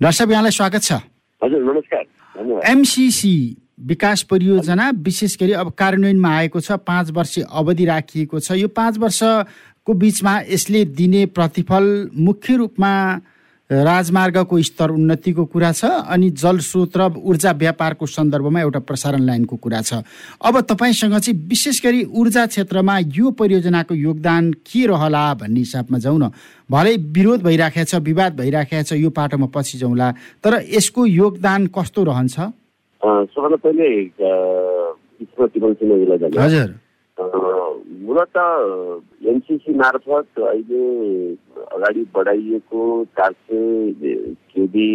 Doctor साहब यहाँलाई स्वागत छ। हजुर नमस्कार। एमसिसी विकास परियोजना विशेष गरी अब कार्यान्वयनमा आएको छ पाँच वर्ष अवधि राखिएको छ। यो पाँच वर्षको बिचमा यसले दिने प्रतिफल मुख्य रूपमा राजमार्गको स्तर उन्नतिको कुरा छ अनि जलस्रोत र ऊर्जा व्यापारको सन्दर्भमा एउटा प्रसारण लाइनको कुरा छ। अब तपाईँसँग चाहिँ विशेष गरी ऊर्जा क्षेत्रमा यो परियोजनाको योगदान के रहला भन्ने हिसाबमा जाउँ न भलै विरोध भइराखेको छ विवाद भइराखेको छ यो पाटोमा पछि जाउँला। तर यसको योगदान कस्तो रहन्छ? हजुर। मूलत एनसिसी मार्फत अहिले अगाडि बढाइएको चार सय केबी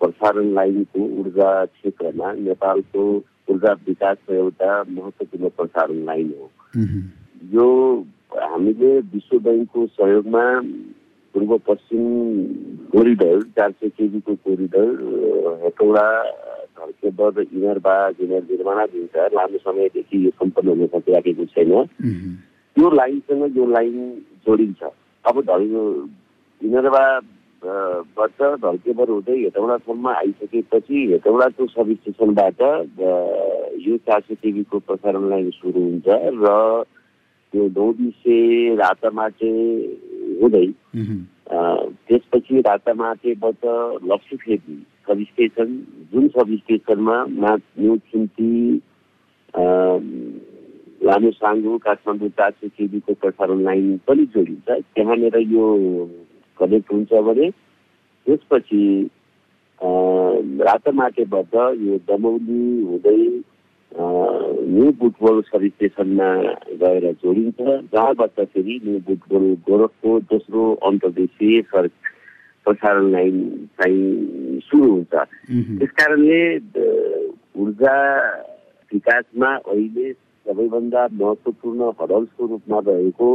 प्रसारण लाइनको ऊर्जा क्षेत्रमा नेपालको ऊर्जा विकासको एउटा महत्त्वपूर्ण प्रसारण लाइन हो। यो हामीले विश्व ब्याङ्कको सहयोगमा पूर्व पश्चिम कोरिडर चार सय केजीको कोरिडर हेटौडा धर्केबर इनरबाग इनर निर्माणाधीन छ लामो समयदेखि यो सम्पन्न हुन सकिराखेको छैन। यो लाइनसँग यो लाइन जोडिन्छ। अब धल इनरबाबाट ढल्केबर हुँदै हेटौडासम्म आइसकेपछि हेटौडाको सब स्टेसनबाट यो चार सय टिभीको प्रसारण लाइन सुरु हुन्छ र त्यो नौबिसे रातामाटे हुँदै त्यसपछि रातामाटेबाट लक्ष्मी फेदी सब स्टेसन जुन सब स्टेसनमा मा न्यु चिम्ती लामो साङ्गो काठमाडौँ चार सय केबीको प्रसारण लाइन पनि जोडिन्छ। त्यहाँनिर यो कनेक्ट हुन्छ भने त्यसपछि रातमाटेबाट यो दमौली हुँदै न्यु बुटबल सब स्टेसनमा गएर जोडिन्छ। जहाँबाट फेरि न्यु बुटबल गोरखको दोस्रो अन्तर्देशीय सडक प्रसारण लाइन चाहिँ सुरु हुन्छ। त्यस कारणले ऊर्जा विकासमा अहिले सबैभन्दा महत्त्वपूर्ण हडल्सको रूपमा रहेको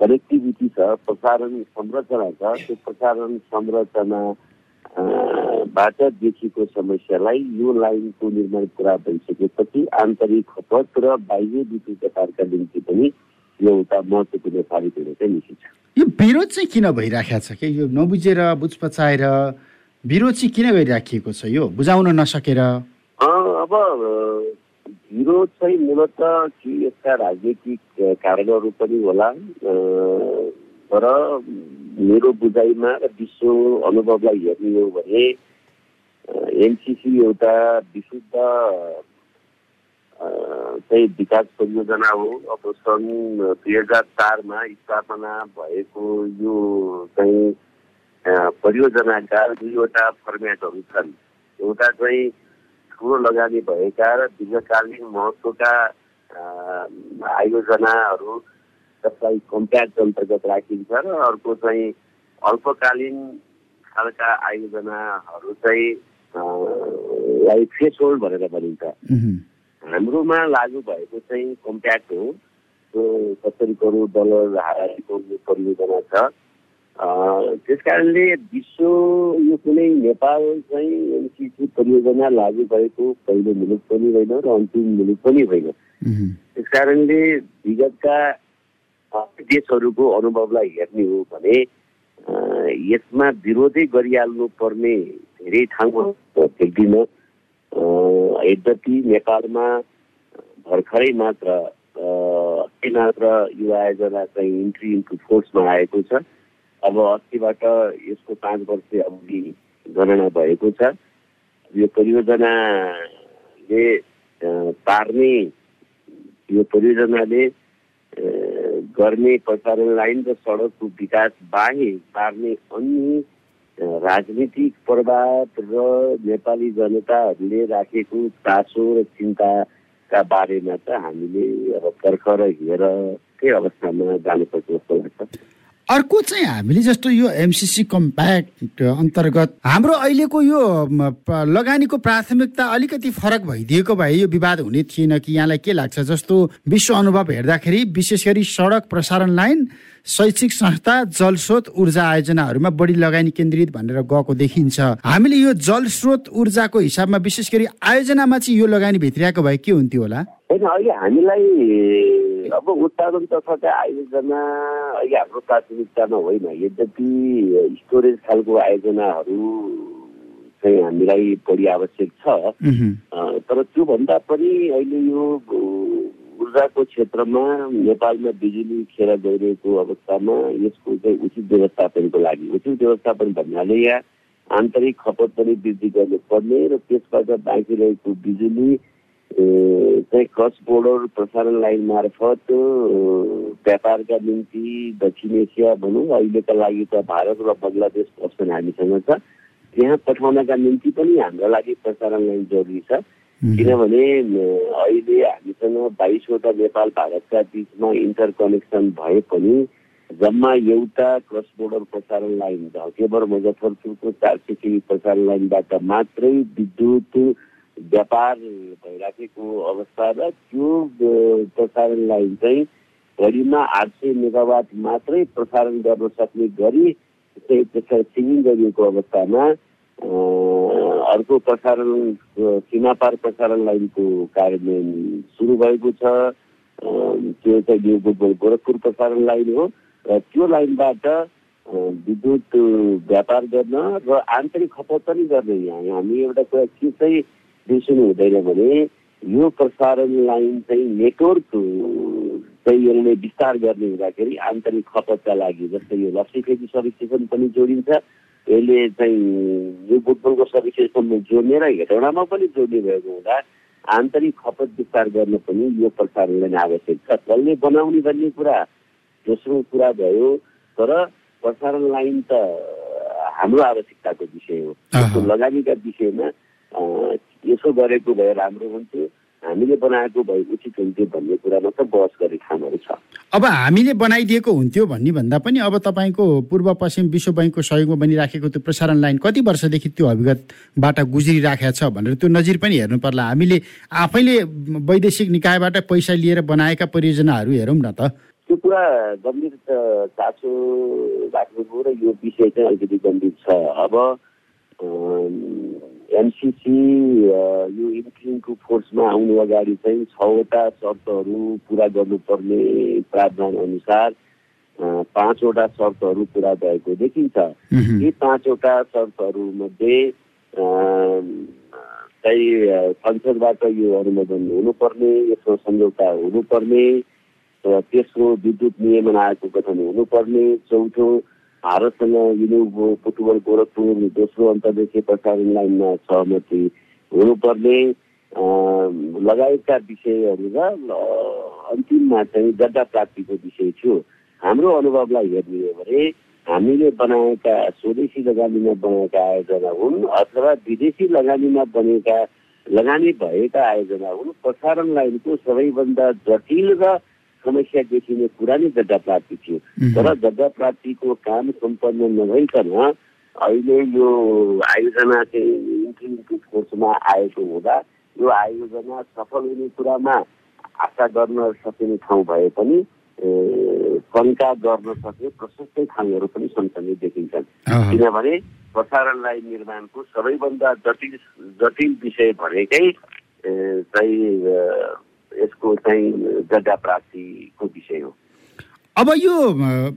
कनेक्टिभिटी छ प्रसारण संरचना छ त्यो प्रसारण संरचना बाट देखिएको समस्यालाई यो लाइनको निर्माण पुरा भइसकेपछि आन्तरिक खपत र बाह्य विद्युत व्यापारका निम्ति पनि यो एउटा महत्त्वपूर्ण साबित हुन चाहिँ निश्चित यो विरोध चाहिँ किन भइराखेको छ कि? यो नबुझेर बुझ पचाएर विरोध चाहिँ किन गरिराखिएको छ यो? बुझाउन नसकेर? अब विरोध चाहिँ मूलत कि यसका राजनीतिक कारणहरू पनि होला तर मेरो बुझाइमा र विश्व अनुभवलाई हेर्ने हो भने एनसिसी एउटा विशुद्ध चाहिँ विकास परियोजना हो अब सन् दुई हजार चारमा स्थापना भएको यो चाहिँ परियोजनाका दुईवटा फर्मेटहरू छन् एउटा चाहिँ ठुलो लगानी भएका र दीर्घकालीन महत्त्वका आयोजनाहरू जसलाई कम्प्याक्ट अन्तर्गत राखिन्छ र अर्को चाहिँ अल्पकालीन खालका आयोजनाहरू चाहिँ लाई फेस होल्ड भनेर भनिन्छ। हाम्रोमा लागू भएको चाहिँ कम्प्याक्ट हो। त्यो सत्तरी करोड डलर हाराको यो परियोजना छ। त्यस कारणले विश्व यो कुनै नेपाल चाहिँ एनसिसी परियोजना लागू भएको पहिलो मुलुक पनि होइन र अन्तिम मुलुक पनि होइन। त्यस कारणले विगतका देशहरूको अनुभवलाई हेर्ने हो भने यसमा विरोधै गरिहाल्नु पर्ने धेरै ठाउँमा देख्दिनँ यद्यपि नेपालमा भर्खरै मात्र मात्र यो आयोजना चाहिँ इन्ट्री इन्टु फोर्समा आएको छ। अब अस्तिबाट यसको पाँच वर्ष अवधि गणना भएको छ। यो परियोजनाले पार्ने यो परियोजनाले गर्ने प्रसारण लाइन र सडकको विकास बाहेक पार्ने अन्य राजनीतिक प्रभाव र नेपाली जनताहरूले राखेको चासो र चिन्ताका बारेमा त हामीले अब पर्खर हेरकै अवस्थामा जानुपर्छ जस्तो लाग्छ। अर्को चाहिँ हामीले जस्तो यो एमसिसी कम्प्याक्ट अन्तर्गत हाम्रो अहिलेको यो लगानीको प्राथमिकता अलिकति फरक भइदिएको भए यो विवाद हुने थिएन कि यहाँलाई के लाग्छ जस्तो विश्व अनुभव हेर्दाखेरि विशेष गरी सडक प्रसारण लाइन शैक्षिक संस्था जलस्रोत ऊर्जा आयोजनाहरूमा बढी लगानी केन्द्रित भनेर गएको देखिन्छ। हामीले यो जलस्रोत ऊर्जाको हिसाबमा विशेष गरी आयोजनामा चाहिँ यो लगानी भित्रिएको भए के हुन्थ्यो होला? होइन अहिले हामीलाई अब उत्पादन तर्फका आयोजना अहिले हाम्रो प्राथमिकतामा होइन यद्यपि स्टोरेज खालको आयोजनाहरू चाहिँ हामीलाई बढी आवश्यक छ तर त्योभन्दा पनि अहिले यो ऊर्जाको क्षेत्रमा नेपालमा बिजुली खेर गइरहेको अवस्थामा यसको चाहिँ उचित व्यवस्थापनको लागि उचित व्यवस्थापन भन्नाले यहाँ आन्तरिक खपत पनि वृद्धि गर्नुपर्ने र त्यसबाट बाँकी रहेको बिजुली चाहिँ क्रस बोर्डर प्रसारण लाइन मार्फत व्यापारका निम्ति दक्षिण एसिया भनौँ अहिलेका लागि त भारत र बङ्गलादेश अप्सन हामीसँग छ। त्यहाँ पठाउनका निम्ति पनि हाम्रो लागि प्रसारण लाइन जरुरी छ। किनभने अहिले हामीसँग बाइसवटा नेपाल भारतका बिचमा इन्टर कनेक्सन भए पनि जम्मा एउटा क्रस बोर्डर प्रसारण लाइन धकेबर मुजफ्फरपुरको चार सय केबी प्रसारण लाइनबाट मात्रै विद्युत व्यापार भइराखेको अवस्था र त्यो प्रसारण लाइन चाहिँ घडीमा आठ सय मेगावाट मात्रै प्रसारण गर्न सक्ने गरी त्यसलाई सिमिङ गरिएको अवस्थामा अर्को प्रसारण सीमापार प्रसारण लाइनको कार्यान्वयन सुरु भएको छ त्यो चाहिँ बुटबल गोरखपुर प्रसारण लाइन हो र त्यो लाइनबाट विद्युत व्यापार गर्न र आन्तरिक खपत पनि गर्ने यहाँ हामी एउटा कुरा के चाहिँ बिर्सनु हुँदैन भने यो प्रसारण लाइन चाहिँ नेटवर्क चाहिँ यसले विस्तार गर्ने हुँदाखेरि आन्तरिक खपतका लागि जस्तै यो लक्ष्मी फेदी सब स्टेसन पनि जोडिन्छ यसले चाहिँ यो बुटबलको सर्भिसेसम्म जोड्ने र हेटौँडामा पनि जोड्ने भएको हुँदा आन्तरिक खपत विस्तार गर्न पनि यो प्रसारणलाई नै आवश्यक छ। कसले बनाउने भन्ने कुरा दोस्रो कुरा भयो तर प्रसारण लाइन त हाम्रो आवश्यकताको विषय हो। लगानीका विषयमा यसो गरेको भए राम्रो हुन्थ्यो। हामीले बनाएको भए उचित हुन्थ्यो भन्ने कुरामा त बहस गर्ने ठाउँहरू छ। अब हामीले बनाइदिएको हुन्थ्यो भन्ने भन्दा पनि अब तपाईँको पूर्व पश्चिम विश्व बैङ्कको सहयोगमा बनिराखेको त्यो प्रसारण लाइन कति वर्षदेखि त्यो अभिगतबाट गुज्रिराखेको छ भनेर त्यो नजिर पनि हेर्नु पर्ला। हामीले आफैले वैदेशिक निकायबाट पैसा लिएर बनाएका परियोजनाहरू हेरौँ न त। त्यो कुरा गम्भीर चासो राख्नुभयो र यो विषय चाहिँ अलिकति गम्भीर छ। अब एमसिसी यो इन्क्लिङको फोर्समा आउनु अगाडि चाहिँ छवटा शर्तहरू पुरा गर्नुपर्ने प्रावधान अनुसार पाँचवटा शर्तहरू पुरा भएको देखिन्छ। यी पाँचवटा शर्तहरूमध्ये चाहिँ संसदबाट यो अनुमोदन हुनुपर्ने यसको सम्झौता हुनुपर्ने र त्यसको विद्युत नियमन आयोगको गठन हुनुपर्ने चौथो भारतसँग युनिउ फुटबल गोरखपुर दोस्रो अन्तर्देशीय प्रसारण लाइनमा सहमति हुनुपर्ने लगायतका विषयहरू र अन्तिममा चाहिँ गड्डा प्राप्तिको विषय थियो हाम्रो अनुभवलाई हेर्ने हो भने हामीले बनाएका स्वदेशी लगानीमा बनेका आयोजना हुन् अथवा विदेशी लगानीमा बनेका लगानी भएका आयोजना हुन् प्रसारण लाइनको सबैभन्दा जटिल र समस्या देखिने कुरा नै जग्गा प्राप्ति थियो। तर जग्गा प्राप्तिको काम सम्पन्न नभइकन अहिले यो आयोजना चाहिँ इन्ट्रिमको फोर्समा आएको हुँदा यो आयोजना सफल हुने कुरामा आशा गर्न सकिने ठाउँ भए पनि शङ्का गर्न सक्ने प्रशस्तै ठाउँहरू पनि सँगसँगै देखिन्छन्। किनभने प्रसारण लाइन निर्माणको सबैभन्दा जटिल जटिल विषय भनेकै चाहिँ यसको चाहिँ जग्गा प्राप्तिको विषय हो? अब यो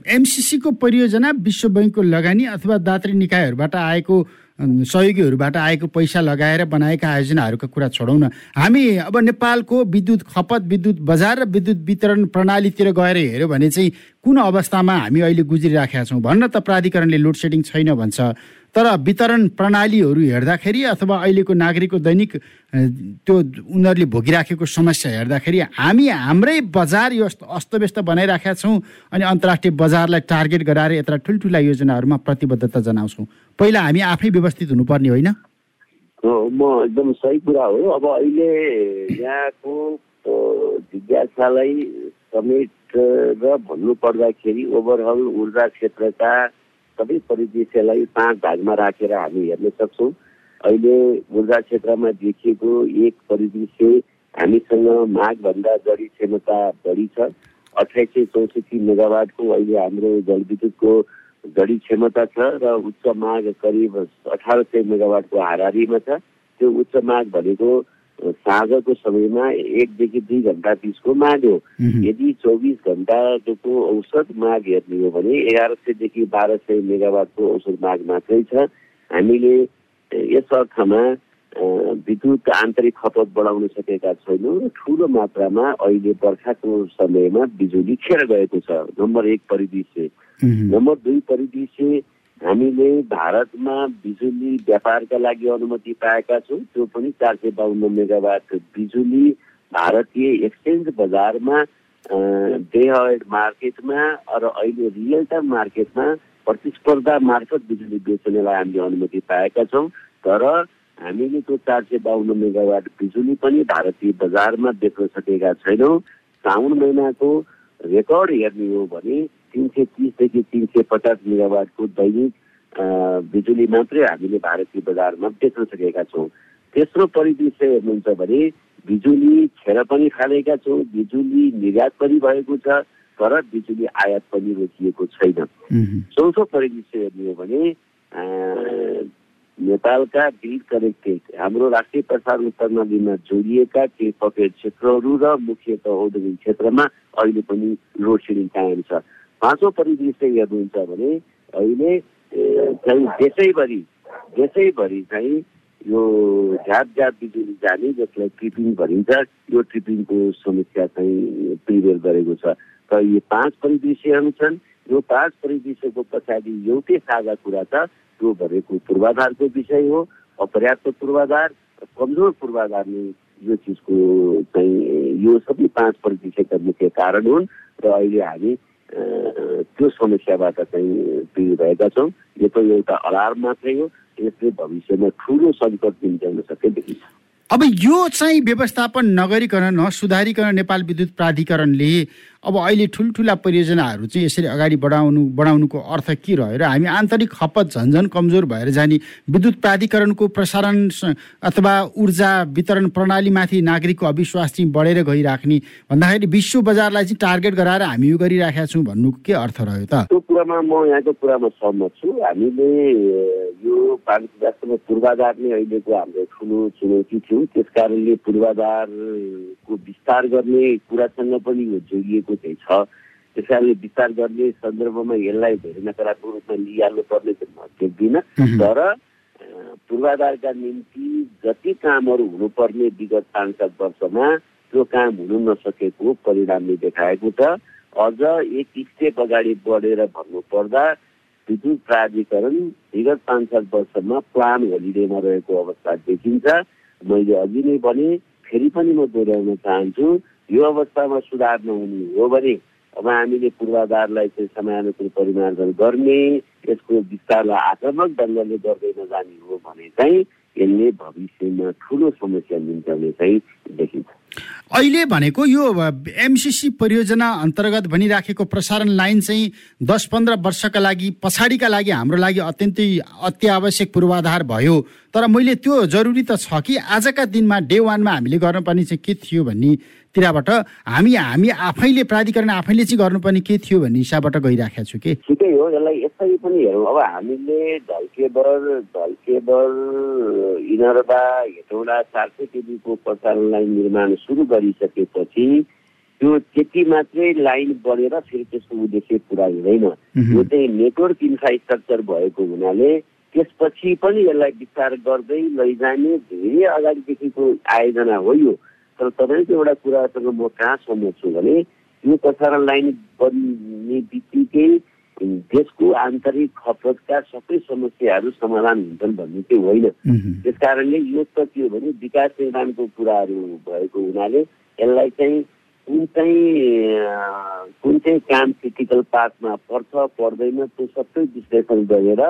एमसिसीको परियोजना विश्व बैङ्कको लगानी अथवा दात्री निकायहरूबाट आएको सहयोगीहरूबाट आएको पैसा लगाएर बनाएका आयोजनाहरूको कुरा छोडौँ न हामी अब नेपालको विद्युत खपत विद्युत बजार र विद्युत वितरण प्रणालीतिर गएर हेऱ्यो भने चाहिँ कुन अवस्थामा हामी अहिले गुज्रिराखेका छौँ? भन्न त प्राधिकरणले लोड सेडिङ छैन भन्छ। तर वितरण प्रणालीहरू हेर्दाखेरि अथवा अहिलेको नागरिकको दैनिक त्यो उनीहरूले भोगिराखेको समस्या हेर्दाखेरि हामी हाम्रै बजार यो अस्तव्यस्त बनाइराखेका छौँ अनि अन्तर्राष्ट्रिय बजारलाई टार्गेट गराएर यत्र ठुल्ठुला योजनाहरूमा प्रतिबद्धता जनाउँछौँ। पहिला हामी आफै व्यवस्थित हुनुपर्ने होइन? म एकदम सही कुरा हो। अब अहिले यहाँको जिज्ञासालाई समेत र भन्नु पर्दाखेरि ओभरअल ऊर्जा क्षेत्रका सबै परिदृश्यलाई पाँच भागमा राखेर हामी हेर्न सक्छौँ। अहिले ऊर्जा क्षेत्रमा देखिएको एक परिदृश्य हामीसँग मागभन्दा जडी क्षमता बढी छ। अठाइस सय चौसठी मेगावाटको अहिले हाम्रो जलविद्युतको जडी क्षमता छ र उच्च माग करिब अठार सय मेगावाटको हारारीमा छ। त्यो उच्च माग भनेको साँझको समयमा एकदेखि दुई घन्टा बिचको माग हो यदि चौबिस घन्टाको औसत माग हेर्ने हो भने एघार सयदेखि बाह्र सय मेगावाटको औसत माग मात्रै छ। हामीले यस अर्थमा विद्युत आन्तरिक खपत बढाउन सकेका छैनौँ र ठुलो मात्रामा अहिले बर्खाको समयमा बिजुली खेर गएको छ। नम्बर एक परिदृश्य। नम्बर दुई परिदृश्य हामीले भारतमा बिजुली व्यापारका लागि अनुमति पाएका छौँ। त्यो पनि चार सय बाहन्न मेगावाट बिजुली भारतीय एक्सचेन्ज बजारमा डे मार्केटमा र अहिले रियल टाइम मार्केटमा प्रतिस्पर्धा मार्फत बिजुली बेच्नेलाई हामीले अनुमति पाएका छौँ। तर हामीले त्यो चार सय बाहन्न मेगावाट बिजुली पनि भारतीय बजारमा बेच्न सकेका छैनौँ। साउन महिनाको रेकर्ड हेर्ने हो भने तिन सय तिसदेखि तिन सय पचास मेगावाटको दैनिक बिजुली मात्रै हामीले भारतीय बजारमा बेच्न सकेका छौँ। तेस्रो परिदृश्य हेर्नुहुन्छ भने बिजुली खेर पनि फालेका छौँ बिजुली निर्यात पनि भएको छ तर बिजुली आयात पनि रोकिएको छैन। चौथो परिदृश्य हेर्ने हो भने नेपालका ग्रिड कनेक्टेड हाम्रो राष्ट्रिय प्रसारण प्रणालीमा जोडिएका केही पकेट क्षेत्रहरू र मुख्यत औद्योगिक क्षेत्रमा अहिले पनि लोड सेडिङ कायम छ। पाँचौँ परिदृश्य हेर्नुहुन्छ भने अहिले चाहिँ देशैभरि देशैभरि चाहिँ यो झ्याप झ्याप बिजुली जाने जसलाई ट्रिपिङ भनिन्छ यो ट्रिपिङको समस्या चाहिँ प्रिभेल गरेको छ। र यो पाँच परिदृश्यहरू छन्। यो पाँच परिदृश्यको पछाडि एउटै साझा कुरा छ त्यो भनेको पूर्वाधारको विषय हो अपर्याप्त पूर्वाधार कमजोर पूर्वाधार नै यो चिजको चाहिँ यो सबै पाँच परिदृश्यका मुख्य कारण हुन्। र अहिले हामी त्यो समस्याबाट चाहिँ पीडित भएका छौँ। यो त एउटा अलार्म मात्रै हो। यसले भविष्यमा ठुलो सङ्कट निम्त्याउन सक्ने देखिन्छ। अब यो चाहिँ व्यवस्थापन नगरिकन नसुधारिकन नेपाल विद्युत प्राधिकरणले अब अहिले ठुल्ठुला परियोजनाहरू चाहिँ यसरी अगाडि बढाउनु बढाउनुको अर्थ के रह्यो र हामी आन्तरिक खपत झन्झन कमजोर भएर जाने विद्युत प्राधिकरणको प्रसारण अथवा ऊर्जा वितरण प्रणालीमाथि नागरिकको अविश्वास चाहिँ बढेर गइराख्ने भन्दाखेरि विश्व बजारलाई चाहिँ टार्गेट गराएर हामी यो गरिराखेका छौँ भन्नुको के अर्थ रह्यो त? त्यो कुरामा म यहाँको कुरामा सहमत छु। हामीले यो पूर्वाधार नै अहिलेको हाम्रो ठुलो चुनौती थियो। त्यस कारणले पूर्वाधारको विस्तार गर्ने कुरासँग पनि यो जोडिएको चाहिँ छ। त्यस कारणले विस्तार गर्ने सन्दर्भमा यसलाई धेरै नकारात्मक रूपमा लिइहाल्नु पर्ने चाहिँ म देख्दिनँ तर पूर्वाधारका निम्ति जति कामहरू हुनुपर्ने विगत पाँच सात वर्षमा त्यो काम हुनु नसकेको परिणामले देखाएको छ। अझ एक स्टेप अगाडि बढेर भन्नुपर्दा विद्युत प्राधिकरण विगत पाँच सात वर्षमा प्लान होलिडेमा रहेको अवस्था देखिन्छ। मैले अघि नै भने फेरि पनि म दोहोऱ्याउन चाहन्छु। यो अवस्थामा सुधार नहुने हो भने अब हामीले पूर्वाधारलाई चाहिँ समयानुकूल परिमार्जन गर्ने यसको विस्तारलाई आक्रामक ढङ्गले गर्दै नजाने हो भने चाहिँ यसले भविष्यमा ठुलो समस्या निम्त्याउने चाहिँ देखिन्छ। अहिले भनेको यो एमसिसी परियोजना अन्तर्गत भनिराखेको प्रसारण लाइन चाहिँ दस पन्ध्र वर्षका लागि पछाडिका लागि हाम्रो लागि अत्यन्तै अत्यावश्यक पूर्वाधार भयो। तर मैले त्यो जरुरी त छ कि आजका दिनमा डे वानमा हामीले गर्नुपर्ने चाहिँ के थियो भन्ने तिरबाट हामी हामी आफैले प्राधिकरण आफैले चाहिँ गर्नुपर्ने के थियो भन्ने हिसाबबाट गइराखेको छु कि? ठिकै हो यसलाई यसरी पनि हेरौँ। अब हामीले ढल्केबर ढल्केबर इनरबा हेटौँडा चार सय केबीको प्रसारण लाइन निर्माण सुरु गरिसकेपछि त्यो त्यति मात्रै लाइन बढेर फेरि त्यसको उद्देश्य पुरा हुँदैन। यो चाहिँ नेटवर्क इन्फ्रास्ट्रक्चर भएको हुनाले त्यसपछि पनि यसलाई विस्तार गर्दै लैजाने धेरै अगाडिदेखिको आयोजना हो यो। तर तपाईँको एउटा कुरासँग म कहाँ छु भने यो प्रसारण लाइन बन्ने बित्तिकै देशको आन्तरिक खपतका सबै समस्याहरू समाधान हुन्छन् भन्ने चाहिँ होइन। त्यस कारणले यो त के हो भने विकास निर्माणको कुराहरू भएको हुनाले यसलाई चाहिँ कुन चाहिँ कुन चाहिँ काम क्रिटिकल पाथमा पर्छ पर्दैन त्यो सबै विश्लेषण गरेर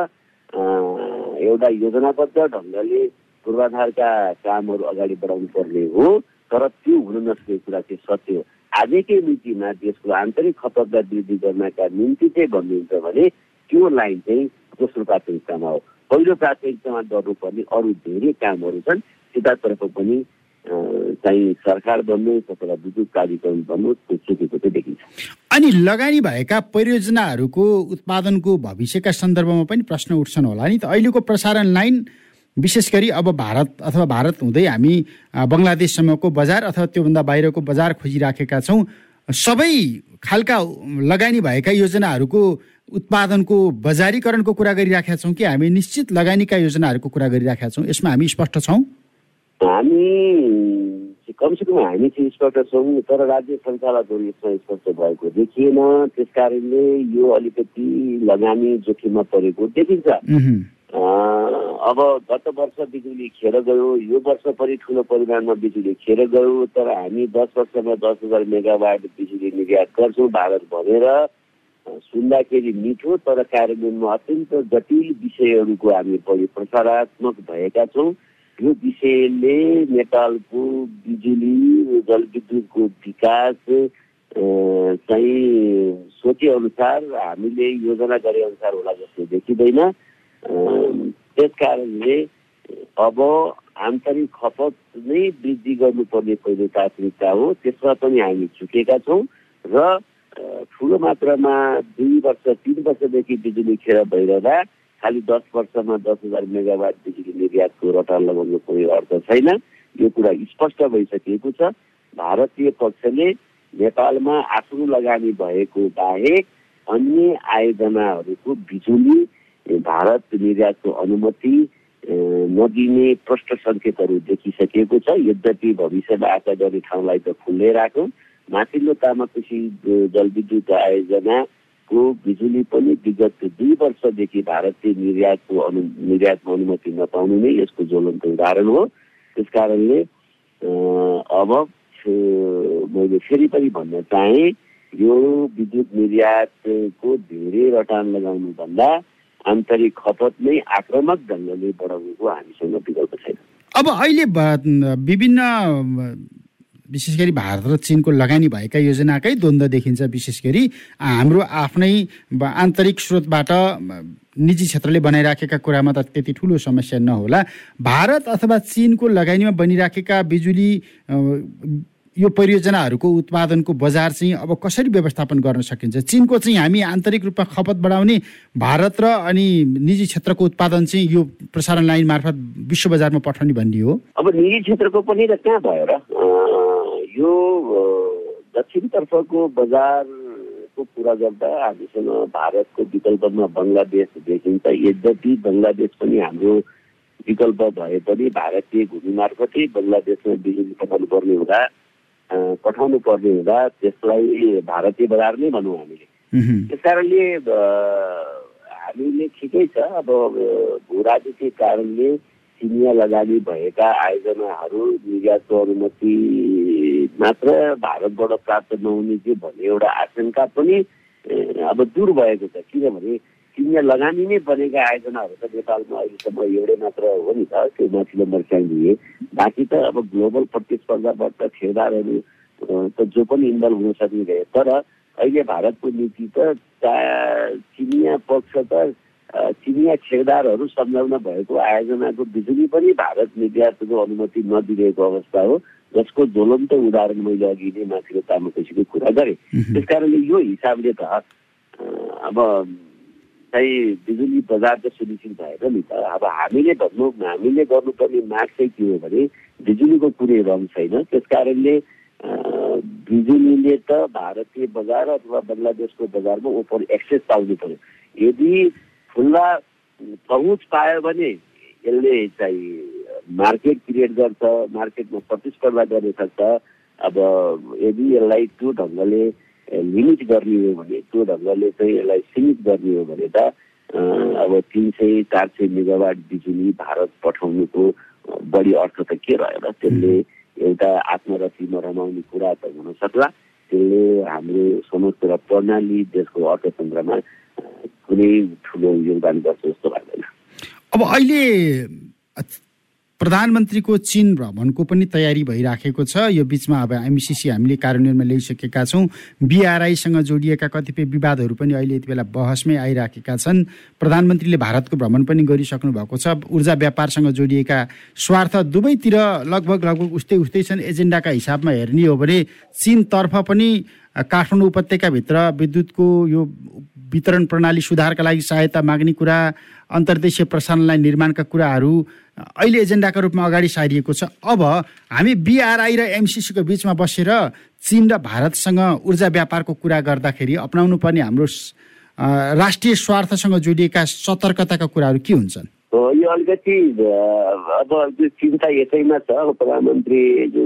एउटा योजनाबद्ध ढङ्गले पूर्वाधारका कामहरू अगाडि बढाउनु पर्ने हो। तर त्यो हुन नसकेको कुरा चाहिँ सत्य हो। आजकै मितिमा देशको आन्तरिक खपतलाई वृद्धि गर्नका निम्ति चाहिँ भन्नुहुन्छ भने त्यो लाइन चाहिँ दोस्रो प्राथमिकतामा हो। पहिलो प्राथमिकतामा गर्नुपर्ने अरू धेरै कामहरू छन्। त्यतातर्फ पनि चाहिँ सरकार बन्नु अथवा विद्युत प्राधिकरण बन्नु त्यो चुकेको चाहिँ देखिन्छ। अनि लगानी भएका परियोजनाहरूको उत्पादनको भविष्यका सन्दर्भमा पनि प्रश्न उठ्छन् होला नि त। अहिलेको प्रसारण लाइन विशेष गरी अब भारत अथवा भारत हुँदै हामी बङ्गलादेशसम्मको बजार अथवा त्योभन्दा बाहिरको बजार खोजिराखेका छौँ। सबै खालका लगानी भएका योजनाहरूको उत्पादनको बजारीकरणको कुरा गरिराखेका छौँ कि हामी निश्चित लगानीका योजनाहरूको कुरा गरिराखेका छौँ यसमा हामी स्पष्ट छौँ? हामी कमसेकम हामी चाहिँ स्पष्ट छौँ तर राज्य सञ्चालकहरू यसमा स्पष्ट भएको देखिएन। त्यस कारणले यो अलिकति लगानी जोखिममा परेको देखिन्छ। अब गत वर्ष बिजुली खेर गयो यो वर्ष पनि ठुलो परिमाणमा बिजुली खेर गयो तर हामी दस वर्षमा दस हजार मेगावाट बिजुली निर्यात गर्छौँ भारत भनेर सुन्दाखेरि मिठो तर कार्यान्वयनमा अत्यन्त जटिल विषयहरूको हामी बढी प्रसारात्मक भएका छौँ। यो विषयले नेपालको बिजुली जलविद्युतको विकास चाहिँ सोचे अनुसार हामीले योजना गरे अनुसार होला जस्तो देखिँदैन। त्यस कारणले अब आन्तरिक खपत नै वृद्धि गर्नुपर्ने पहिलो प्राथमिकता हो त्यसमा पनि हामी चुकेका छौँ र ठुलो मात्रामा दुई वर्ष तिन वर्षदेखि बिजुली खेर भइरहँदा खालि दस वर्षमा दस हजार मेगावाट बिजुली निर्यातको रटान लगाउनु कुनै अर्थ छैन। यो कुरा स्पष्ट भइसकेको छ। भारतीय पक्षले नेपालमा आफ्नो लगानी भएको बाहेक अन्य आयोजनाहरूको बिजुली भारत निर्यातको अनुमति नदिने प्रष्ट सङ्केतहरू देखिसकेको छ। यद्यपि भविष्यमा आशा गर्ने ठाउँलाई त खुल्लै राखौँ। माथिल्लो तामाकोसी जलविद्युत आयोजना को बिजुली पनि विगत दुई वर्षदेखि भारतीय निर्यातको अनु निर्यातमा अनुमति नपाउनु नै यसको ज्वलन्त उदाहरण हो। त्यस कारणले अब मैले फेरि पनि भन्न चाहेँ यो विद्युत निर्यातको धेरै रटान लगाउनुभन्दा आन्तरिक खपत नै आक्रमक ढङ्गले बढाउनुको हामीसँग विकल्प छैन। अब अहिले विभिन्न विशेष गरी भारत र चिनको लगानी भएका योजनाकै द्वन्द्व देखिन्छ विशेष गरी हाम्रो आफ्नै आन्तरिक स्रोतबाट निजी क्षेत्रले बनाइराखेका कुरामा त त्यति ठुलो समस्या नहोला। भारत अथवा चिनको लगानीमा बनिराखेका बिजुली यो परियोजनाहरूको उत्पादनको बजार चाहिँ अब कसरी व्यवस्थापन गर्न सकिन्छ? चिनको चाहिँ हामी आन्तरिक रूपमा खपत बढाउने भारत र अनि निजी क्षेत्रको उत्पादन चाहिँ यो प्रसारण लाइन मार्फत विश्व बजारमा पठाउने भन्ने हो। अब निजी क्षेत्रको पनि त कहाँ भयो र? यो दक्षिणतर्फको बजारको कुरा गर्दा हामीसँग भारतको विकल्पमा बङ्गलादेश देखिन्छ। यद्यपि बङ्गलादेश पनि हाम्रो विकल्प भए पनि भारतीय भूमि मार्फतै बङ्गलादेशमा बिजुली पठाउनु पर्ने हुँदा पठाउनु पर्ने हुँदा त्यसलाई भारतीय बजार नै भनौँ हामीले। त्यस कारणले हामीले ठिकै छ अब भू राजनीतिक कारणले चिनिया लगानी भएका आयोजनाहरू निर्यातको अनुमति मात्र भारतबाट प्राप्त नहुने कि भन्ने एउटा आशंका पनि अब दूर भएको छ। किनभने चिनिया लगानी नै बनेका आयोजनाहरू त नेपालमा अहिलेसम्म एउटै मात्र हो नि त त्यो माथिल्लो लिए बाँकी त अब ग्लोबल प्रतिस्पर्धाबाट ठेकदारहरू त जो पनि इन्भल्भ हुन सकिरहे। तर अहिले भारतको नीति त चिनिया पक्ष त चिनिया ठेकदारहरू संलग्न भएको आयोजनाको बिजुली पनि भारत निर्यातको अनुमति नदिरहेको अवस्था हो। जसको ज्वलन्त उदाहरण मैले अघि नै माथिको तामाकोसीको कुरा गरेँ। त्यस कारणले यो हिसाबले त अब चाहिँ बिजुली बजार त सुनिश्चित भएर नि त। अब हामीले भन्नु हामीले गर्नुपर्ने माग चाहिँ के हो भने बिजुलीको कुनै रङ छैन। त्यस कारणले बिजुलीले त भारतीय बजार अथवा बङ्गलादेशको बजारमा ओपन एक्सेस पाउनु पर्यो। यदि खुल्ला पहुँच पायो भने यसले चाहिँ मार्केट क्रिएट गर्छ मार्केटमा प्रतिस्पर्धा गर्न सक्छ। अब यदि यसलाई त्यो ढङ्गले लिमिट गर्ने हो भने त्यो ढङ्गले चाहिँ यसलाई सीमित गर्ने हो भने त अब तिन सय चार सय मेगावाट बिजुली भारत पठाउनुको बढी अर्थ त के रह्यो र त्यसले एउटा आत्मरथीमा रमाउने कुरा त हुन सक्ला त्यसले हाम्रो समस्त र प्रणाली देशको अर्थतन्त्रमा कुनै ठुलो योगदान गर्छ जस्तो लाग्दैन अब अहिले प्रधानमन्त्रीको चीन भ्रमणको पनि तयारी भइराखेको छ। यो बिचमा अब एमसिसी हामीले कार्यान्वयनमा ल्याइसकेका छौँ। बिआरआईसँग जोडिएका कतिपय विवादहरू पनि अहिले यति बेला बहसमै आइराखेका छन्। प्रधानमन्त्रीले भारतको भ्रमण पनि गरिसक्नु भएको छ। ऊर्जा व्यापारसँग जोडिएका स्वार्थ दुवैतिर लगभग लगभग उस्तै उस्तै छन्। एजेन्डाका हिसाबमा हेर्ने हो भने चिनतर्फ पनि काठमाडौँ उपत्यकाभित्र विद्युतको यो वितरण प्रणाली सुधारका लागि सहायता माग्ने कुरा अन्तर्देशीय प्रसारण लाइन निर्माणका कुराहरू अहिले एजेन्डाका रूपमा अगाडि सारिएको छ। अब हामी बिआरआई र एमसिसीको बिचमा बसेर चिन र भारतसँग ऊर्जा व्यापारको कुरा गर्दाखेरि अप्नाउनु पर्ने हाम्रो राष्ट्रिय स्वार्थसँग जोडिएका सतर्कताका कुराहरू के हुन्छन्? यो अलिकति अब त्यो चिन्ता यसैमा छ। अब प्रधानमन्त्री जो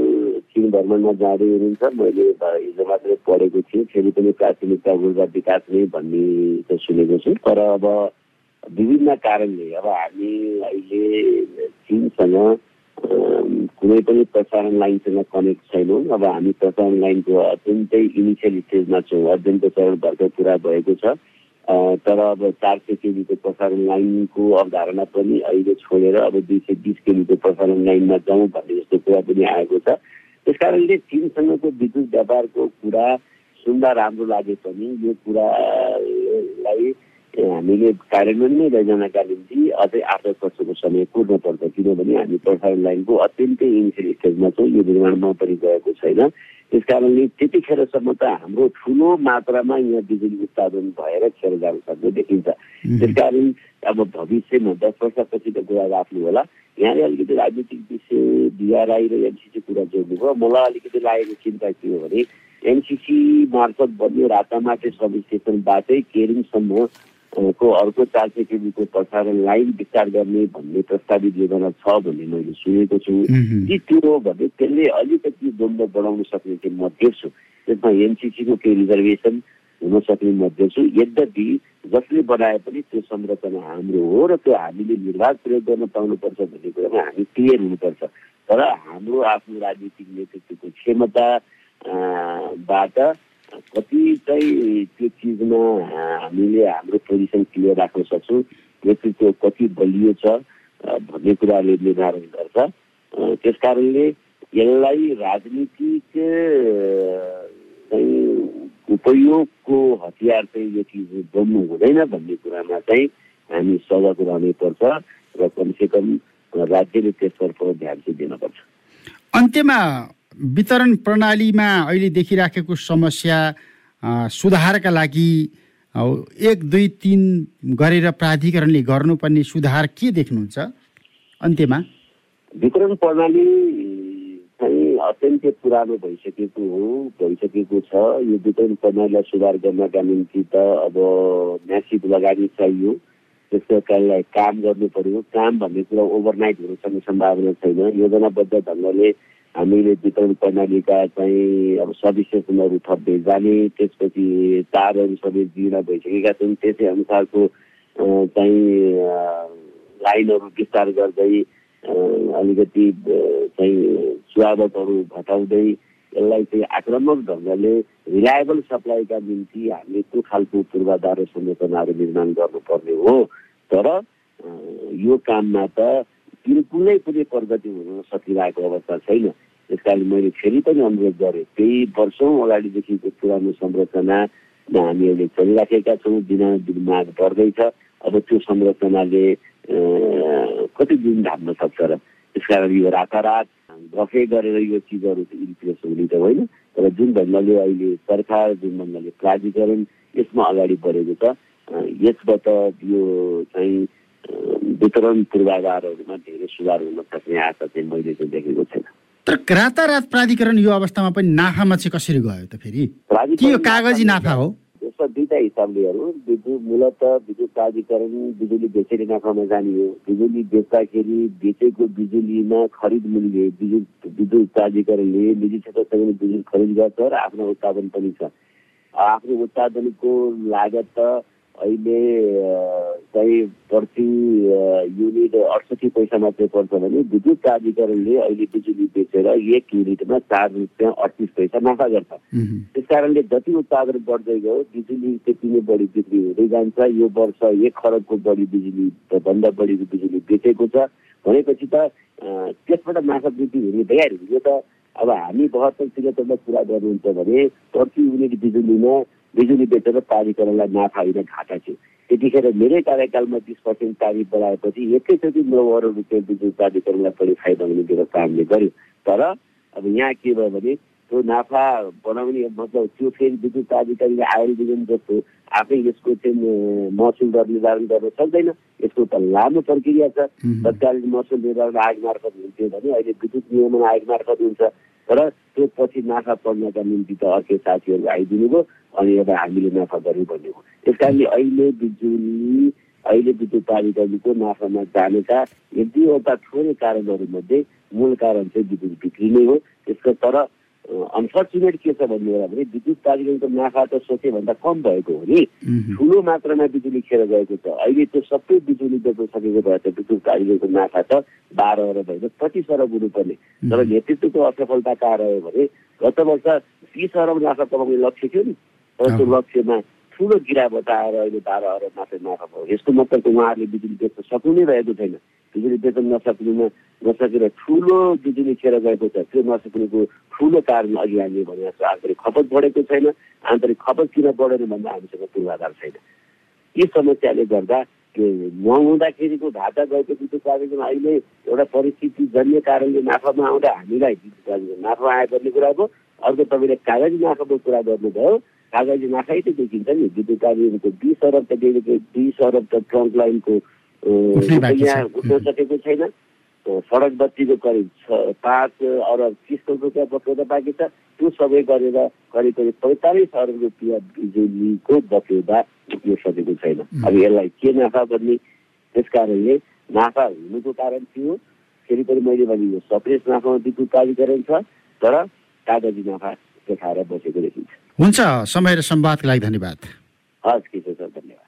चिन भ्रमणमा जाँदै हुनुहुन्छ मैले हिजो मात्रै पढेको थिएँ। फेरि पनि प्राथमिकता ऊर्जा विकास नै भन्ने त सुनेको छु। तर अब विभिन्न कारणले अब हामी अहिले चिनसँग कुनै पनि प्रसारण लाइनसँग कनेक्ट छैनौँ। अब हामी प्रसारण लाइनको अत्यन्तै इनिसियल स्टेजमा छौँ। अध्ययनको चरण भर्खर पुरा भएको छ। तर अब चार सय केबीको प्रसारण लाइनको अवधारणा पनि अहिले छोडेर अब दुई सय बिस केबीको प्रसारण लाइनमा जाउँ भन्ने जस्तो कुरा पनि आएको छ। त्यस कारणले चिनसँगको विद्युत व्यापारको कुरा सुन्दा राम्रो लागे पनि यो कुरालाई हामीले कार्यान्वयन नै लैजानका निम्ति अझै आठ दस वर्षको समय कुर्न पर्छ। किनभने हामी प्रसारण लाइनको अत्यन्तै इनिसियल स्टेजमा छौँ। यो निर्माणमा पनि गएको छैन। त्यस कारणले त्यतिखेरसम्म त हाम्रो ठुलो मात्रामा यहाँ बिजुली उत्पादन भएर खेर जान सक्ने देखिन्छ। त्यस कारण अब भविष्यमा दस वर्षपछिको कुरा राख्नु होला। यहाँले अलिकति राजनीतिक विषय बिआरआई र एमसिसी कुरा जोड्नुभयो। मलाई अलिकति लागेको चिन्ता के हो भने एमसिसी मार्फत बन्ने रातामाटे सब स्टेसनबाटै केरिङसम्म को अर्को चार सय केजीको प्रसारण लाइन विस्तार गर्ने भन्ने प्रस्तावित योजना छ भन्ने मैले सुनेको छु। कि त्यो हो भने त्यसले अलिकति द्वन्द्व बढाउन सक्ने चाहिँ म देख्छु त्यसमा एनसिसीको केही रिजर्भेसन हुन सक्ने म देख्छु यद्यपि जसले बनाए पनि त्यो संरचना हाम्रो हो र त्यो हामीले निर्वाध प्रयोग गर्न पाउनुपर्छ भन्ने कुरामा हामी क्लियर हुनुपर्छ। तर हाम्रो आफ्नो राजनीतिक नेतृत्वको क्षमताबाट कति चाहिँ त्यो चिजमा हामीले हाम्रो पोजिसन क्लियर राख्न सक्छौँ नेतृत्व कति बलियो छ भन्ने कुराले निर्धारण गर्छ। त्यस कारणले यसलाई राजनीतिक उपयोगको हतियार चाहिँ यो चिज बन्नु हुँदैन भन्ने कुरामा चाहिँ हामी सजग रहनैपर्छ र कमसेकम राज्यले त्यसतर्फ ध्यान चाहिँ दिनपर्छ। अन्त्यमा वितरण प्रणालीमा अहिले देखिराखेको समस्या सुधारका लागि एक दुई तिन गरेर प्राधिकरणले गर्नुपर्ने सुधार के देख्नुहुन्छ? अन्त्यमा। वितरण प्रणाली चाहिँ अत्यन्तै पुरानो भइसकेको हो भइसकेको छ। यो वितरण प्रणालीलाई सुधार गर्नका निम्ति त अब म्यासिभ लगानी चाहियो। त्यसको कारणलाई काम गर्नु पर्यो। काम भन्ने कुरा ओभरनाइट हुन सक्ने सम्भावना छैन। योजनाबद्ध ढङ्गले हामीले वितरण प्रणालीका चाहिँ अब सविशेषणहरू थप्दै जाने त्यसपछि तारहरू सबै जीर्ण भइसकेका छन्। त्यसै अनुसारको चाहिँ लाइनहरू विस्तार गर्दै अलिकति चाहिँ स्वागतहरू घटाउँदै यसलाई चाहिँ आक्रामक ढङ्गले रिलायबल सप्लाईका निम्ति हामीले त्यो खालको पूर्वाधार संरचनाहरू निर्माण गर्नुपर्ने हो। तर यो काममा त बिल्कुलै पनि प्रगति हुन सकिरहेको अवस्था छैन। त्यस कारण मैले फेरि पनि अनुरोध गरेँ केही वर्षौँ अगाडिदेखिको पुरानो संरचनामा हामी अहिले चलिराखेका छौँ दिन माग बढ्दैछ अब त्यो संरचनाले कति दिन धान्न सक्छ र त्यसकारण यो रातारात गफे गरेर यो चिजहरू इन्प्रेस हुने त होइन तर जुन ढङ्गले अहिले सरकार जुन ढङ्गले प्राधिकरण यसमा अगाडि बढेको छ यसबाट यो चाहिँ वितरण पूर्वाधारहरूमा धेरै सुधार हुन सक्ने आशा चाहिँ मैले चाहिँ देखेको छैन। तर रातारात प्राधिकरण यो अवस्थामा पनि नाफामा चाहिँ कसरी गयो त फेरि? के यो कागजी नाफा हो? यसमा दुईवटा हिसाबले हेरौँ विद्युत मूलत विद्युत प्राधिकरण बिजुली बेचेर नाफामा जाने हो बिजुली बेच्दाखेरि बेचेको बिजुलीमा खरिद मूल्य विद्युत विद्युत प्राधिकरणले निजी क्षेत्रसँग बिजुली खरिद गर्छ र आफ्नो उत्पादन पनि छ। आफ्नो उत्पादनको लागत त अहिले चाहिँ प्रति युनिट अडसठी पैसा मात्रै पर्छ भने विद्युत प्राधिकरणले अहिले बिजुली बेचेर एक युनिटमा चार रुपियाँ अडतिस पैसा नाफा गर्छ। त्यस कारणले जति उत्पादन बढ्दै गयो बिजुली त्यति नै बढी बिक्री हुँदै जान्छ। यो वर्ष एक खरबको बढी बिजुली भन्दा बढी बिजुली बेचेको छ। भनेपछि त त्यसबाट नाफा वृद्धि हुने भइहाल्यो। यो त अब हामी बहत्तर त्रिहत्तरमा पुरा गर्नुहुन्छ भने प्रति युनिट बिजुलीमा बिजुली बेचेर प्राधिकरणलाई नाफा होइन घाटा थियो। त्यतिखेर मेरै कार्यकालमा बिस पर्सेन्ट तारिफ बढाएपछि एकैचोटि नौ अरब रुपियाँ बिजुली प्राधिकरणलाई पनि फाइदा हुने व्यवस्था हामीले गर्यो। तर अब यहाँ के भयो भने त्यो नाफा बनाउने मतलब त्यो फेरि विद्युत प्राधिकरणले आयल विजन जस्तो आफै यसको चाहिँ महसुल दर निर्धारण गर्न सक्दैन। यसको त लामो प्रक्रिया छ। तत्कालीन महसुल निर्धारण आयोग मार्फत हुन्थ्यो भने अहिले विद्युत नियमन आयोग मार्फत हुन्छ। तर त्यो पछि नाफा पर्नका निम्ति त अर्कै साथीहरू आइदिनु भयो अनि अब हामीले नाफा गऱ्यौँ भन्ने हो। त्यस कारणले अहिले बिजुली अहिले विद्युत प्राधिकरणको नाफामा जानेका एक दुईवटा थोरै कारणहरूमध्ये मूल कारण चाहिँ विद्युत बिक्री नै हो। त्यसको तर अनफर्चुनेट के छ भन्ने होला भने विद्युत प्राधिकरणको नाफा त सोचेभन्दा कम भएको हो नि। ठुलो मात्रामा बिजुली खेर गएको छ। अहिले त्यो सबै बिजुली बेच्न सकेको भए त विद्युत प्राधिकरणको नाफा त बाह्र अरब होइन पच्चिस अरब हुनुपर्ने। तर नेतृत्वको असफलता कहाँ रह्यो भने गत वर्ष तिस अरब नाफा कमाउने लक्ष्य थियो नि। तर त्यो लक्ष्यमा ठुलो गिरावट आएर अहिले बाह्र अरब मात्रै नाफा भयो यसको मतलब उहाँहरूले बिजुली बेच्न सक्नु नै रहेको छैन बिजुली बेच्न नसक्नुमा नसकेर ठुलो बिजुली खेर गएको छ त्यो नसक्नुको ठुलो कारण अघि हामीले भने जस्तो आन्तरिक खपत बढेको छैन आन्तरिक खपत किन बढेन भन्दा हामीसँग पूर्वाधार छैन यी समस्याले गर्दा नहुँदाखेरिको घाटा गएको विद्युत प्राधिकरण अहिले एउटा परिस्थिति जन्य कारणले नाफामा आउँदा हामीलाई विद्युत प्राधिकरण नाफा आयो भन्ने कुरा भयो अर्को तपाईँले कागजी नाफाको कुरा गर्नुभयो कागजी नाफै त देखिन्छ नि विद्युत प्राधिकरणको बिस अरब त बिस अरब त ट्रङ्क लाइनको यहाँ उठ्न सकेको छैन। सडक बत्तीको करिब छ पाँच अरब तिस करोड रुपियाँ बक्यौदा बाँकी छ। त्यो सबै गरेर करिब करिब पैँतालिस अरब रुपियाँ बिजुलीको बक्यौदा उठ्न सकेको छैन। अब यसलाई के नाफा भन्ने? त्यस कारणले नाफा हुनुको कारण थियो। फेरि पनि मैले भने यो सप्रेस नाफामा विद्युत प्राधिकरण छ तर कागजी नाफा देखाएर बसेको देखिन्छ। हुन्छ समय र संवादको लागि धन्यवाद। हस् धन्यवाद।